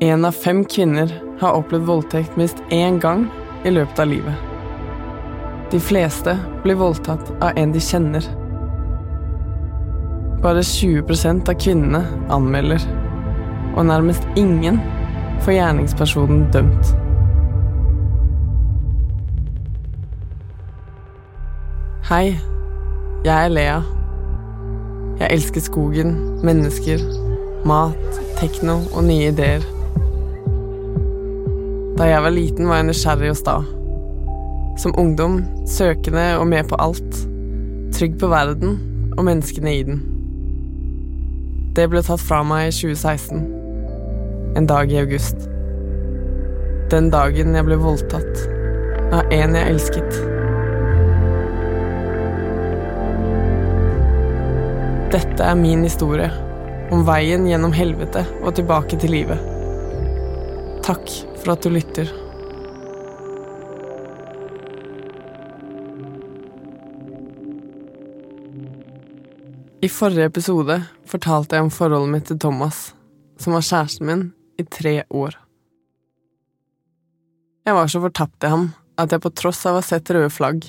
Én av fem kvinner har opplevd voldtekt minst én gang i løpet av livet. De fleste blir voldtatt av en de kjenner. Bare 20% av kvinnene anmelder, og nærmest ingen får gjerningspersonen dømt. Hei, jeg er Lea. Jeg elsker skogen, mennesker, mat, tekno og nye ideer. Da jeg var liten, var jeg nysgjerrig og sta. Som ungdom søkende og med på alt. Trygg på verden og menneskene i den. Det ble tatt fra meg i 2016. En dag i august. Den dagen jeg ble voldtatt av en jeg elsket. Dette er min historie, om veien gjennom helvete og tilbake til livet. Takk for at du lytter. I forrige episode fortalte jeg om forholdet mitt til Thomas, som var kjæresten min i tre år. Jeg var så fortapt i ham at jeg på tross av å ha sett røde flagg,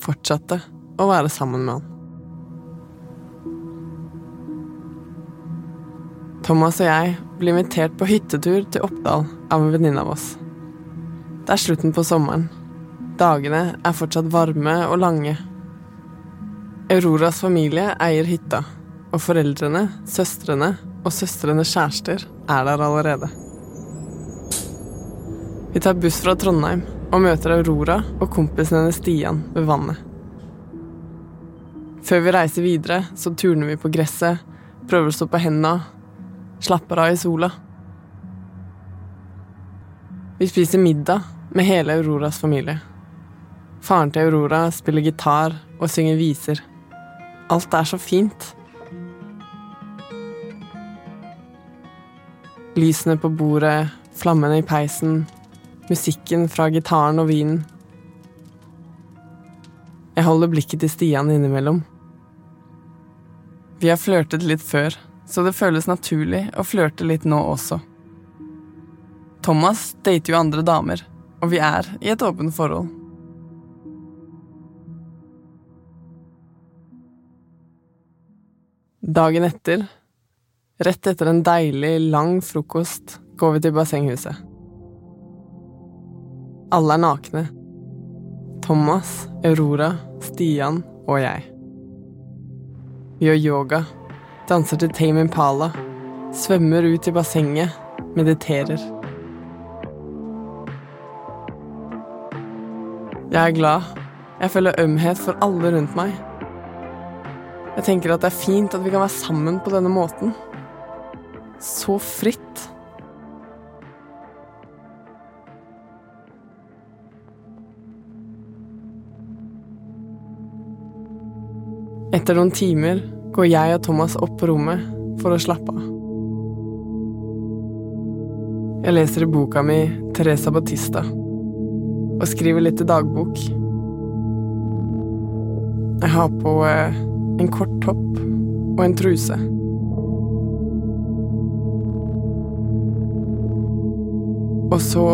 fortsatte å være sammen med han. Thomas og jeg blir invitert på hyttetur til Oppdal av en venninne av oss. Det er slutten på sommeren. Dagene er fortsatt varme og lange. Auroras familie eier hytta, og foreldrene, søstrene og søstrenes kjærester er der allerede. Vi tar buss fra Trondheim og møter Aurora og kompisen hennes Stian ved vannet. Før vi reiser videre, så turner vi på gresset, prøver å stå på henda, slapper av i sola. Vi spiser middag med hele Auroras familie. Faren til Aurora spiller gitar og synger viser. Alt er så fint. Lysene på bordet, flammene i peisen, musikken fra gitaren og vinen. Jeg holder blikket til Stian innimellom. Vi har flørtet litt før, så det føles naturlig å flørte litt nå også. Thomas dater jo andre damer, og vi er i et åpent forhold. Dagen etter, rett etter en deilig, lang frokost, går vi til bassenghuset. Alle er nakne. Thomas, Aurora, Stian og jeg. Vi gjør yoga, danser til Tame Impala, svømmer ut i bassenget, mediterer. Jeg er glad. Jeg føler ømhet for alle rundt meg. Jeg tenker at det er fint at vi kan være sammen på denne måten. Så fritt. Etter noen timer går jeg og Thomas opp på rommet for å slappe av. Jeg leser i boka mi Teresa Batista og skriver litt i dagbok. Jeg har på eh, en kort topp og en truse. Og så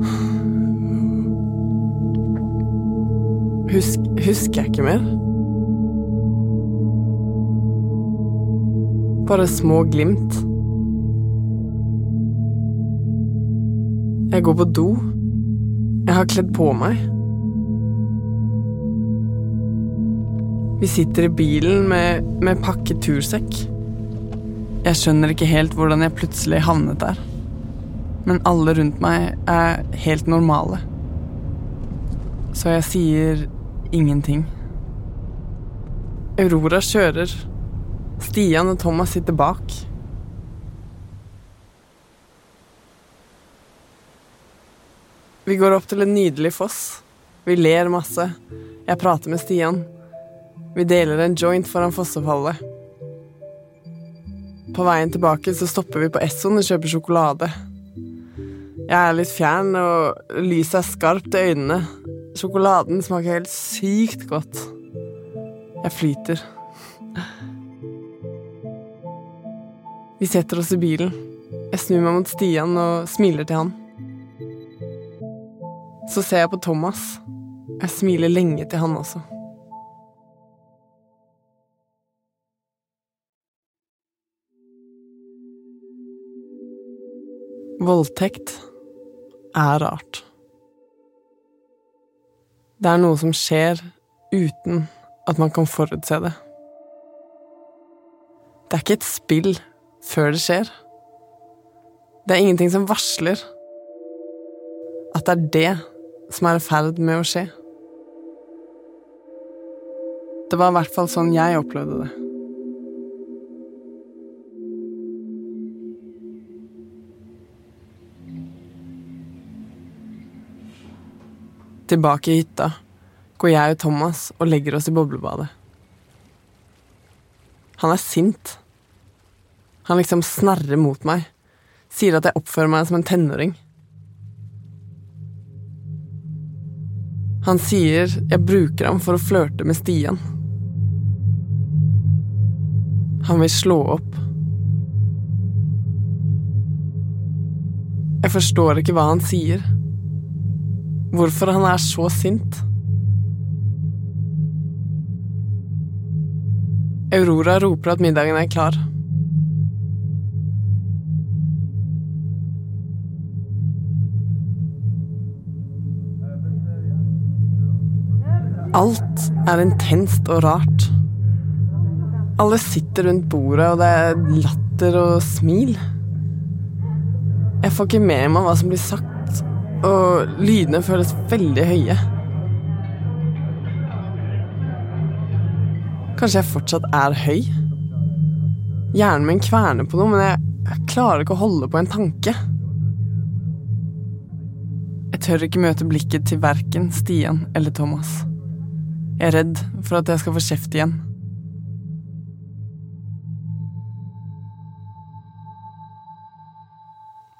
Husk, husker jeg ikke mer. Bare små glimt. Jeg går på do. Jeg har kledd på meg. Vi sitter i bilen med, med pakket tursekk. Jeg skjønner ikke helt hvordan jeg plutselig havnet der. Men alle rundt meg er helt normale. Så jeg sier ingenting. Aurora kjører. Stian og Thomas sitter bak. Vi går opp til en nydelig foss. Vi ler masse. Jeg prater med Stian. Vi deler en joint foran fossefallet. På veien tilbake så stopper vi på Esson og kjøper sjokolade. Jeg er litt fjern, og lyset er skarpt i øynene. Sjokoladen smaker helt sykt godt. Jeg flyter. Vi setter oss i bilen. Jeg snur meg mot Stian og smiler til han. Så ser jeg på Thomas. Jeg smiler lenge til han også. Voldtekt er rart. Det er noe som skjer uten at man kan forutse det. Det er ikke et spill før det skjer. Det er ingenting som varsler at det er det som er i ferd med å skje. Det var i hvert fall sånn jeg opplevde det. Tilbake i hytta går jeg og Thomas og legger oss i boblebadet. Han er sint. Han liksom snarrer mot meg, sier at jeg oppfører meg som en tenåring. Han sier jeg bruker ham for å flørte med Stian. Han vil slå opp. Jeg forstår ikke hva han sier. Hvorfor han er så sint. Aurora roper at middagen er klar. Alt er intenst og rart. Alle sitter rundt bordet, og det er latter og smil. Jeg får ikke med meg hva som blir sagt, og lydene føles veldig høye. Kanskje jeg fortsatt er høy? Hjernen min kverner på noe, men jeg, klarer ikke å holde på en tanke. Jeg tør ikke møte blikket til verken Stian eller Thomas. Jeg er redd for at jeg skal få kjeft igjen.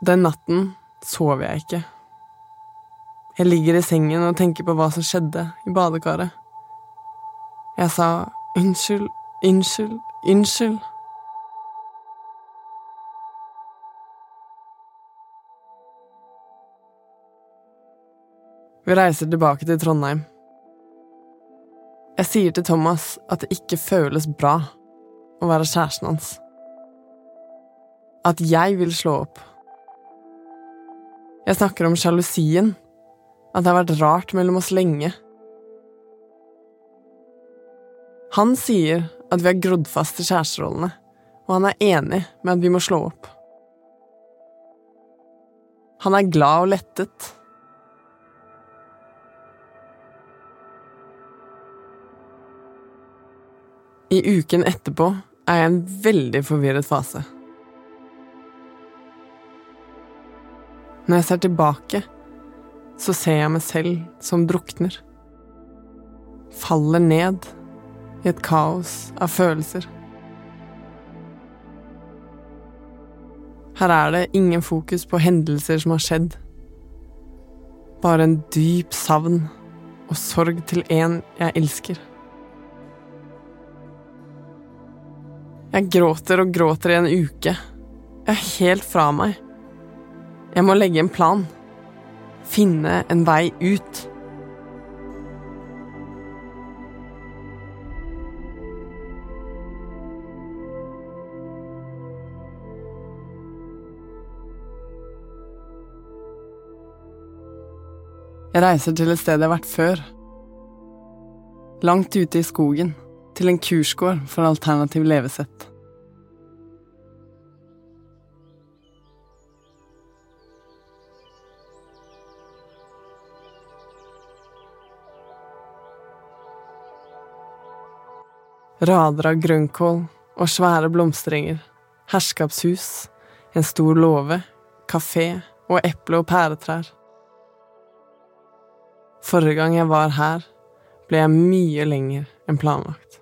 Den natten sover jeg ikke. Jeg ligger i sengen og tenker på hva som skjedde i badekaret. Jeg sa unnskyld, unnskyld, unnskyld. Vi reiser tilbake til Trondheim. Jeg sier til Thomas at det ikke føles bra å være kjæresten hans. At jeg vil slå opp. Jeg snakker om sjalusien, at det har vært rart mellom oss lenge. Han sier at vi har grodd fast i kjæresterollene, og han er enig med at vi må slå opp. Han er glad og lettet. I uken etterpå er jeg i en veldig forvirret fase. Når jeg ser tilbake, så ser jeg meg selv som drukner. Faller ned i et kaos av følelser. Her er det ingen fokus på hendelser som har skjedd. Bare en dyp savn og sorg til en jeg elsker. Jeg gråter og gråter i en uke. Jeg er helt fra meg. Jeg må legge en plan. Finne en vei ut. Jeg reiser til et sted jeg har vært før. Langt ute i skogen til en kursgård for alternativ levesett. Rader av grønnkål og svære blomsterenger, herskapshus, en stor låve, kafé og eple- og pæretrær. Forrige gang jeg var her, ble jeg mye lenger enn planlagt.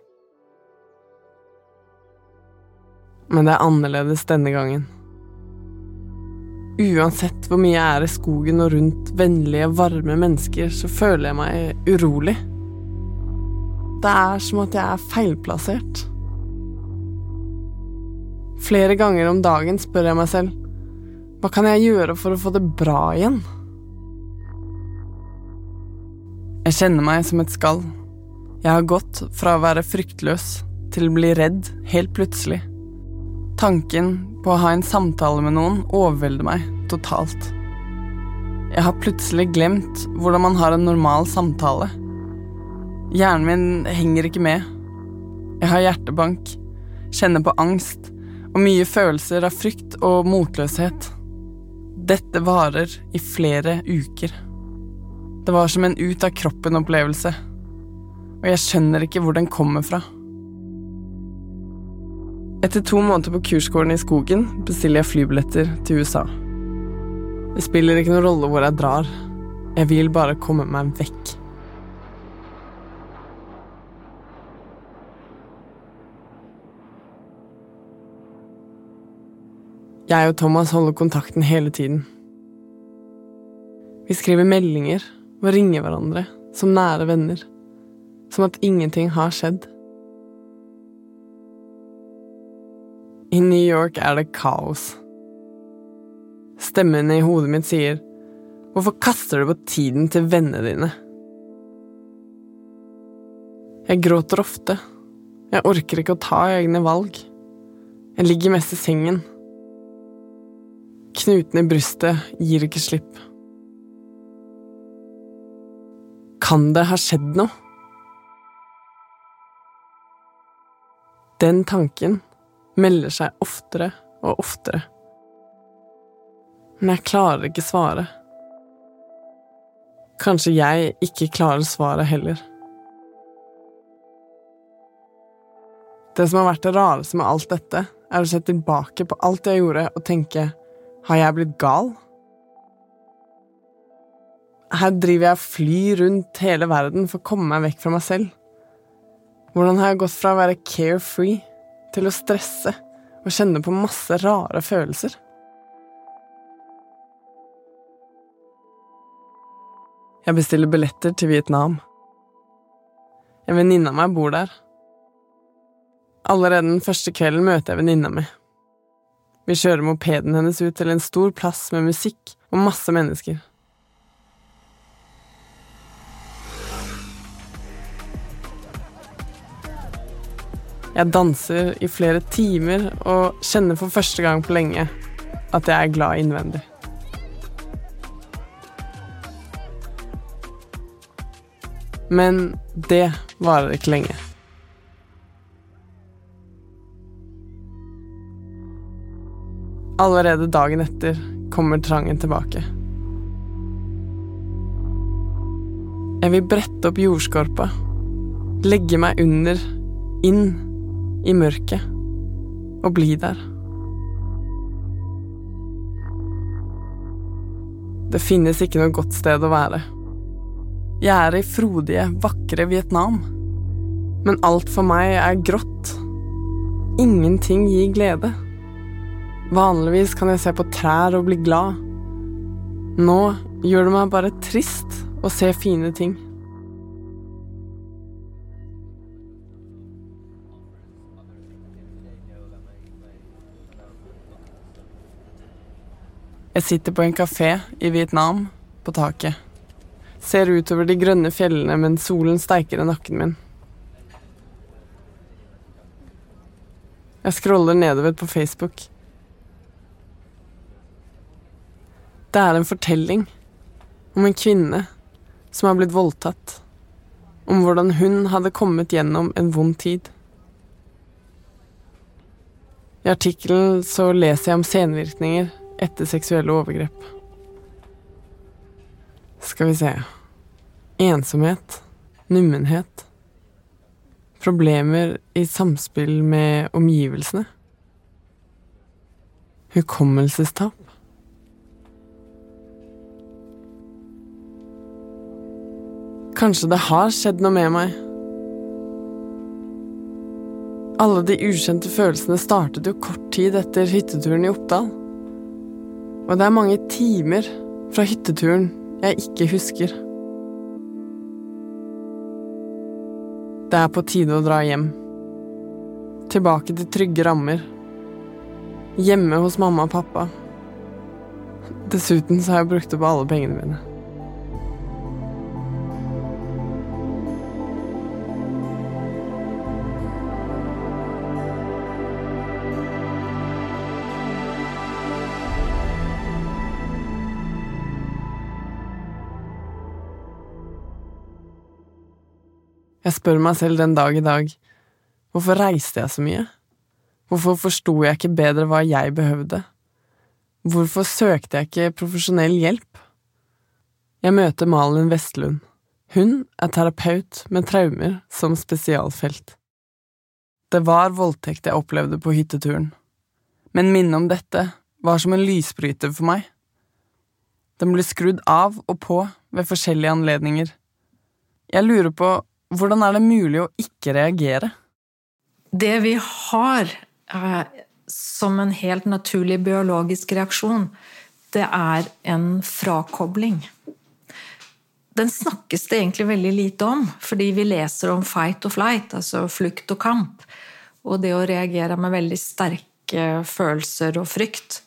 Men det er annerledes denne gangen. Uansett hvor mye jeg er i skogen og rundt vennlige, varme mennesker, så føler jeg meg urolig. Det er som at jeg er feilplassert. Flere ganger om dagen spør jeg meg selv Hva kan jeg gjøre for å få det bra igjen? Jeg kjenner meg som et skall. Jeg har gått fra å være fryktløs til å bli redd helt plutselig. Tanken på å ha en samtale med noen overvelder meg totalt. Jeg har plutselig glemt hvordan man har en normal samtale. Hjernen min henger ikke med. Jeg har hjertebank, kjenner på angst og mye følelser av frykt og motløshet. Dette varer i flere uker. Det var som en ut av kroppen-opplevelse, og jeg skjønner ikke hvor den kommer fra. Etter to måneder på kursgården i skogen bestiller jeg flybilletter til USA. Det spiller ikke noen rolle hvor jeg drar, jeg vil bare komme meg vekk. Jeg og Thomas holder kontakten hele tiden. Vi skriver meldinger og ringer hverandre som nære venner, som at ingenting har skjedd. I New York er det kaos. Stemmen i hodet mitt sier Hvorfor kaster du på tiden til vennene dine? Jeg gråter ofte. Jeg orker ikke å ta egne valg. Jeg ligger mest i sengen. Knuten i brystet gir ikke slipp. Kan det ha skjedd noe? Den tanken melder seg oftere og oftere. Men jeg klarer ikke svaret. Kanskje jeg ikke klarer svaret heller. Det som har vært det rareste med alt dette, er å se tilbake på alt jeg gjorde, og tenke har jeg blitt gal? Her driver jeg og flyr rundt hele verden for å komme meg vekk fra meg selv. Hvordan har jeg gått fra å være carefree til å stresse og kjenne på masse rare følelser? Jeg bestiller billetter til Vietnam. En venninne av meg bor der. Allerede den første kvelden møter jeg venninna mi. Vi kjører mopeden hennes ut til en stor plass med musikk og masse mennesker. Jeg danser i flere timer og kjenner for første gang på lenge at jeg er glad innvendig. Men det varer ikke lenge. Allerede dagen etter kommer trangen tilbake. Jeg vil brette opp jordskorpa, legge meg under, inn i mørket, og bli der. Det finnes ikke noe godt sted å være. Jeg er i frodige, vakre Vietnam. Men alt for meg er grått. Ingenting gir glede. Vanligvis kan jeg se på trær og bli glad. Nå gjør det meg bare trist å se fine ting. Jeg sitter på en kafé i Vietnam, på taket ser utover de grønne fjellene mens solen steiker i nakken min. Jeg scroller nedover på Facebook. Det er en fortelling om en kvinne som har blitt voldtatt. Om hvordan hun hadde kommet gjennom en vond tid. I artikkelen så leser jeg om senvirkninger etter seksuelle overgrep. Skal vi se Ensomhet. Nummenhet. Problemer i samspill med omgivelsene. Hukommelsestap. Kanskje det har skjedd noe med meg. Alle de ukjente følelsene startet jo kort tid etter hytteturen i Oppdal. Og det er mange timer fra hytteturen jeg ikke husker. Det er på tide å dra hjem. Tilbake til trygge rammer. Hjemme hos mamma og pappa. Dessuten så har jeg brukt opp alle pengene mine. Jeg spør meg selv den dag i dag, hvorfor reiste jeg så mye? Hvorfor forsto jeg ikke bedre hva jeg behøvde? Hvorfor søkte jeg ikke profesjonell hjelp? Jeg møter Malin Vestlund. Hun er terapeut med traumer som spesialfelt. Det var voldtekt jeg opplevde på hytteturen, men minnet om dette var som en lysbryter for meg. Den ble skrudd av og på ved forskjellige anledninger. Jeg lurer på hvordan er det mulig å ikke reagere? Det vi har eh, som en helt naturlig biologisk reaksjon, det er en frakobling. Den snakkes det egentlig veldig lite om, fordi vi leser om fight og flight, altså flukt og kamp, og det å reagere med veldig sterke følelser og frykt.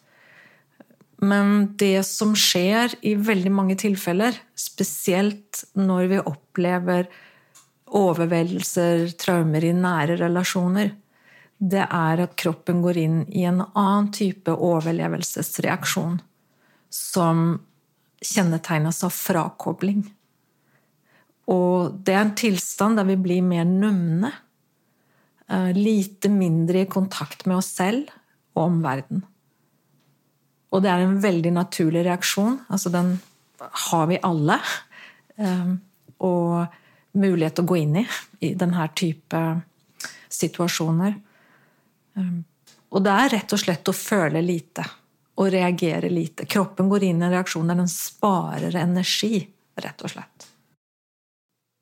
Men det som skjer i veldig mange tilfeller, spesielt når vi opplever overveldelser, traumer i nære relasjoner, det er at kroppen går inn i en annen type overlevelsesreaksjon som kjennetegnes av frakobling. Og det er en tilstand der vi blir mer numne. Eh, lite mindre i kontakt med oss selv og omverdenen. Og det er en veldig naturlig reaksjon. Altså, den har vi alle. Eh, og mulighet til å gå inn i i denne type situasjoner. Um, og det er rett og slett å føle lite og reagere lite. Kroppen går inn i en reaksjon der den sparer energi, rett og slett.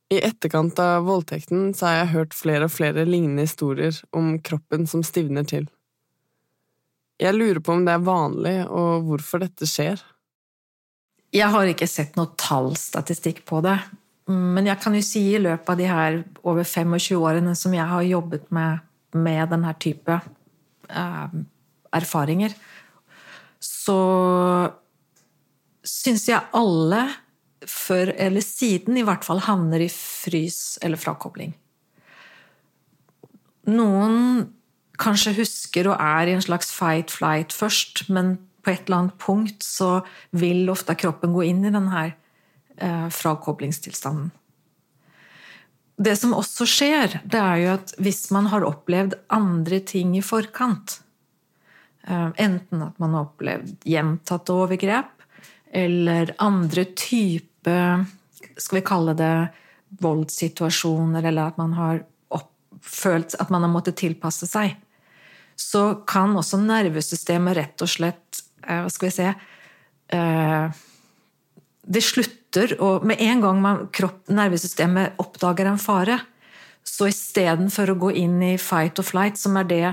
I etterkant av voldtekten så har jeg hørt flere og flere lignende historier om kroppen som stivner til. Jeg lurer på om det er vanlig, og hvorfor dette skjer. Jeg har ikke sett noe tallstatistikk på det, men jeg kan jo si i løpet av de her over 25 årene som jeg har jobbet med, med denne type eh, erfaringer, så syns jeg alle, før eller siden i hvert fall, havner i frys eller frakobling. Noen kanskje husker og er i en slags fight-flight først, men på et eller annet punkt så vil ofte kroppen gå inn i den her frakoblingstilstanden. Det som også skjer, det er jo at hvis man har opplevd andre ting i forkant, eh, enten at man har opplevd gjentatte overgrep, eller andre type Skal vi kalle det voldssituasjoner, eller at man har følt at man har måttet tilpasse seg, så kan også nervesystemet rett og slett eh, Hva skal vi se eh, Det slutter og Med en gang man, kropp, nervesystemet oppdager en fare, så istedenfor å gå inn i fight or flight, som er det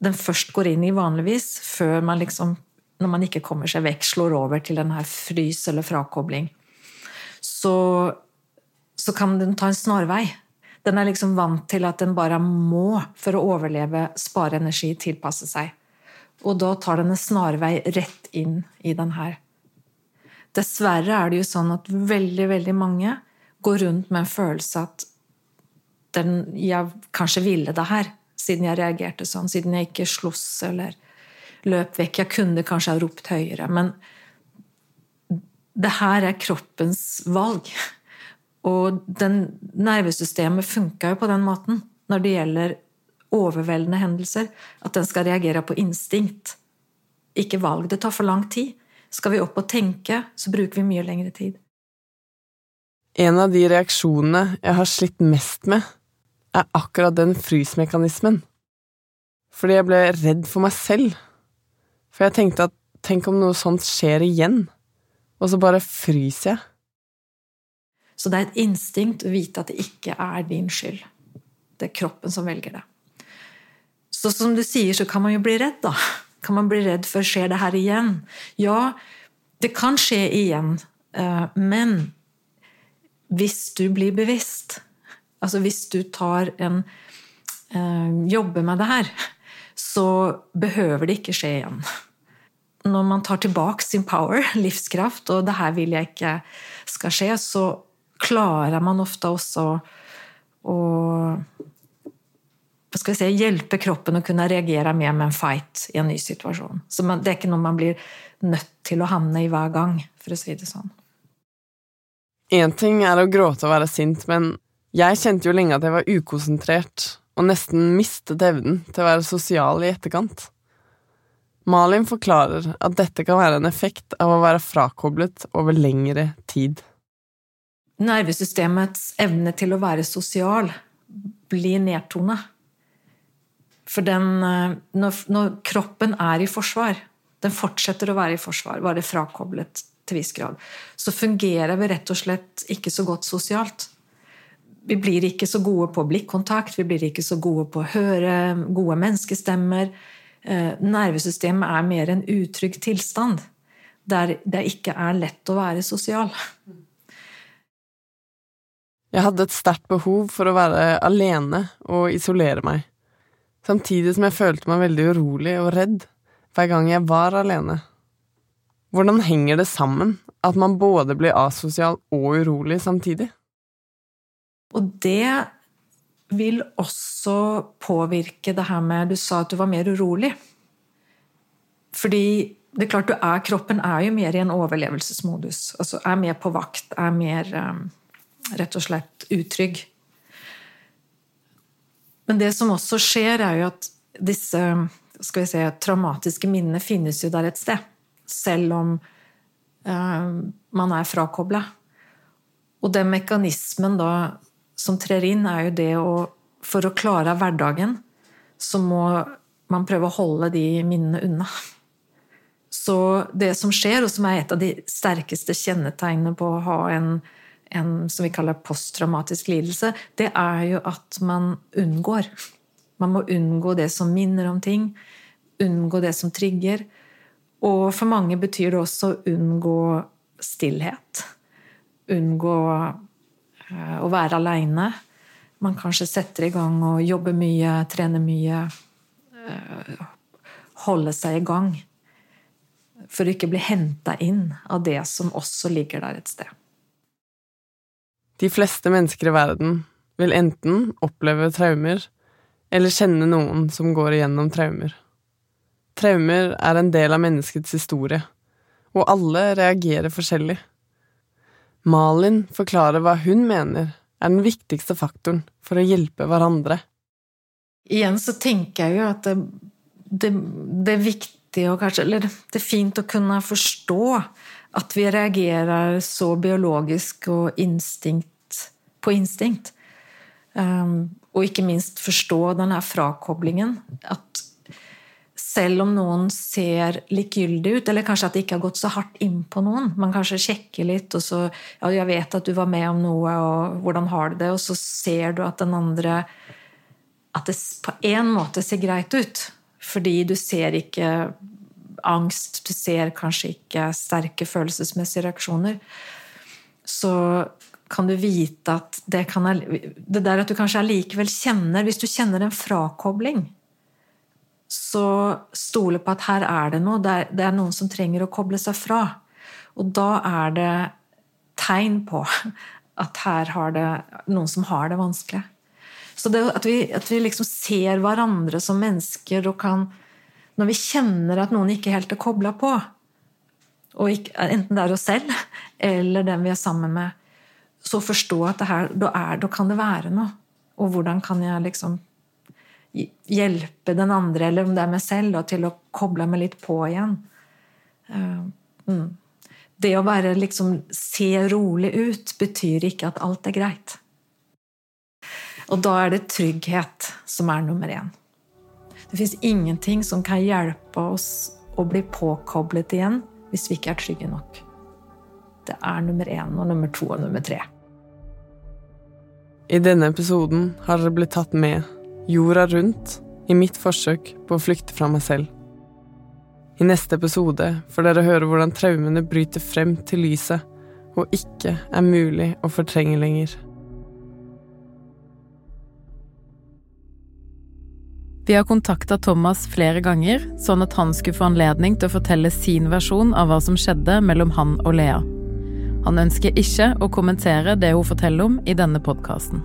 den først går inn i vanligvis, før man liksom, når man ikke kommer seg vekk, slår over til den her frys eller frakobling, så, så kan den ta en snarvei. Den er liksom vant til at den bare må, for å overleve, spare energi, tilpasse seg. Og da tar den en snarvei rett inn i den her Dessverre er det jo sånn at veldig, veldig mange går rundt med en følelse at den, jeg kanskje ville det her, siden jeg reagerte sånn, siden jeg ikke sloss eller løp vekk. Jeg kunne kanskje ha ropt høyere, men det her er kroppens valg. Og den, nervesystemet funka jo på den måten når det gjelder overveldende hendelser, at den skal reagere på instinkt. Ikke valg. Det tar for lang tid. Skal vi opp og tenke, så bruker vi mye lengre tid. En av de reaksjonene jeg har slitt mest med, er akkurat den frysmekanismen. Fordi jeg ble redd for meg selv. For jeg tenkte at tenk om noe sånt skjer igjen, og så bare fryser jeg. Så det er et instinkt å vite at det ikke er din skyld. Det er kroppen som velger det. Så som du sier, så kan man jo bli redd, da. Kan man bli redd for skjer det her igjen? Ja, det kan skje igjen, eh, men hvis du blir bevisst, altså hvis du tar en eh, jobber med det her, så behøver det ikke skje igjen. når man tar tilbake sin power, livskraft, og det her vil jeg ikke skal skje, så klarer man ofte også å si, hjelpe kroppen å kunne reagere mer med en fight i en ny situasjon. Så man, det er ikke noe man blir nødt til å havne i hver gang, for å si det sånn. Én ting er å gråte og være sint, men jeg kjente jo lenge at jeg var ukonsentrert og nesten mistet evnen til å være sosial i etterkant. Malin forklarer at dette kan være en effekt av å være frakoblet over lengre tid. Nervesystemets evne til å være sosial blir nedtona. For den, eh, når, når, kroppen er i forsvar, den fortsetter å være i forsvar, være frakoblet til viss grad, så fungerer vi rett og slett ikke så godt sosialt. Vi blir ikke så gode på blikkontakt, vi blir ikke så gode på å høre gode menneskestemmer. Eh, nervesystemet er mer en utrygg tilstand, der det ikke er lett å være sosial. Jeg hadde et sterkt behov for å være alene og isolere meg samtidig som jeg følte meg veldig urolig og redd hver gang jeg var alene. Hvordan henger det sammen at man både blir asosial og urolig samtidig? Og det vil også påvirke det her med Du sa at du var mer urolig. Fordi det er klart er, kroppen er jo mer i en overlevelsesmodus. Altså er mer på vakt, er mer um, rett og slett utrygg. Men det som også skjer, er jo at disse skal vi si, traumatiske minnene finnes jo der et sted. Selv om eh, man er frakobla. Og den mekanismen da som trer inn, er jo det å For å klare hverdagen, så må man prøve å holde de minnene unna. Så det som skjer, og som er et av de sterkeste kjennetegnene på å ha en en som vi kaller posttraumatisk lidelse, det er jo at man unngår. Man må unngå det som minner om ting, unngå det som trigger. Og for mange betyr det også å unngå stillhet. Unngå eh, å være aleine. Man kanskje setter i gang og jobber mye, trener mye. Eh, holde seg i gang. For å ikke bli henta inn av det som også ligger der et sted. De fleste mennesker i verden vil enten oppleve traumer eller kjenne noen som går igjennom traumer. Traumer er en del av menneskets historie, og alle reagerer forskjellig. Malin forklarer hva hun mener er den viktigste faktoren for å hjelpe hverandre. Igjen så tenker jeg jo at det, det, det er viktig og kanskje Eller det er fint å kunne forstå at vi reagerer så biologisk og instinkt på instinkt. Um, og ikke minst forstå denne frakoblingen. At selv om noen ser likegyldig ut, eller kanskje at det ikke har gått så hardt inn på noen Man kanskje sjekker litt, og så Ja, jeg vet at du var med om noe, og hvordan har du det? Og så ser du at den andre At det på en måte ser greit ut. Fordi du ser ikke angst, du ser kanskje ikke sterke følelsesmessige reaksjoner. Så kan du vite at det kan Det der at du kanskje allikevel kjenner Hvis du kjenner en frakobling, så stole på at her er det noe. Det er, det er noen som trenger å koble seg fra. Og da er det tegn på at her har det noen som har det vanskelig. Så det at vi, at vi liksom ser hverandre som mennesker og kan Når vi kjenner at noen ikke helt er kobla på, ikke, enten det er oss selv eller den vi er sammen med, så forstå at her, da, er, da kan det være noe. Og hvordan kan jeg liksom hjelpe den andre, eller om det er meg selv, da, til å koble meg litt på igjen. Uh, mm. Det å være liksom se rolig ut betyr ikke at alt er greit. Og da er det trygghet som er nummer én. Det fins ingenting som kan hjelpe oss å bli påkoblet igjen hvis vi ikke er trygge nok. Det er nummer én og nummer to og nummer tre. I denne episoden har dere blitt tatt med jorda rundt i mitt forsøk på å flykte fra meg selv. I neste episode får dere høre hvordan traumene bryter frem til lyset og ikke er mulig å fortrenge lenger. Vi har kontakta Thomas flere ganger, sånn at han skulle få anledning til å fortelle sin versjon av hva som skjedde mellom han og Lea. Han ønsker ikke å kommentere det hun forteller om i denne podkasten.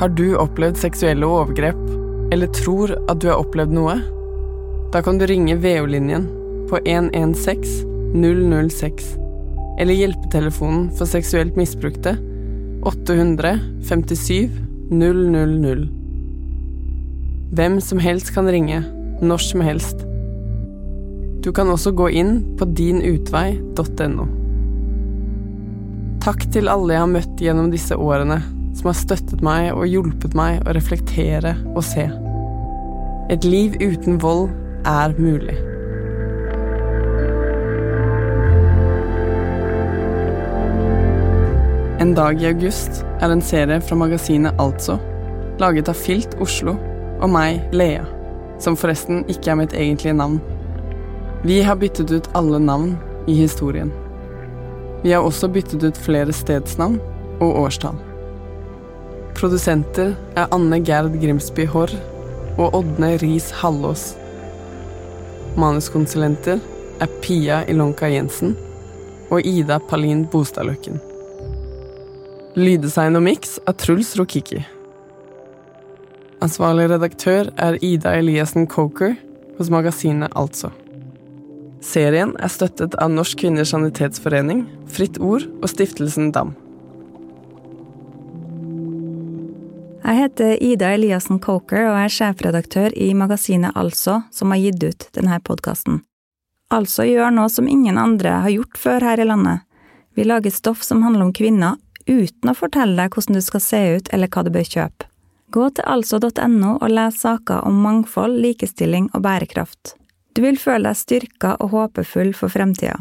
Har du opplevd seksuelle overgrep, eller tror at du har opplevd noe? Da kan du ringe VO-linjen på 116 006, eller hjelpetelefonen for seksuelt misbrukte 857 000. Hvem som helst kan ringe, når som helst. Du kan også gå inn på dinutvei.no. Takk til alle jeg har møtt gjennom disse årene, som har støttet meg og hjulpet meg å reflektere og se. Et liv uten vold er mulig. En dag i august er en serie fra magasinet Altså, laget av Filt Oslo og meg, Lea, som forresten ikke er mitt egentlige navn. Vi har byttet ut alle navn i historien. Vi har også byttet ut flere stedsnavn og årstall. Produsenter er Anne Gerd Grimsby Haarr og Ådne Riis Hallås. Manuskonsulenter er Pia Ilonka Jensen og Ida Palin Bostadløkken. Lyddesign og miks er Truls Rokiki. Ansvarlig redaktør er Ida Eliassen Coker hos magasinet Altså. Serien er støttet av Norsk Kvinners Sanitetsforening, Fritt Ord og Stiftelsen DAM. Jeg heter Ida Eliassen Coker og er sjefredaktør i magasinet Altså, som har gitt ut denne podkasten. Altså gjør noe som ingen andre har gjort før her i landet. Vi lager stoff som handler om kvinner, uten å fortelle deg hvordan du skal se ut eller hva du bør kjøpe. Gå til altså.no og les saker om mangfold, likestilling og bærekraft. Du vil føle deg styrka og håpefull for fremtida.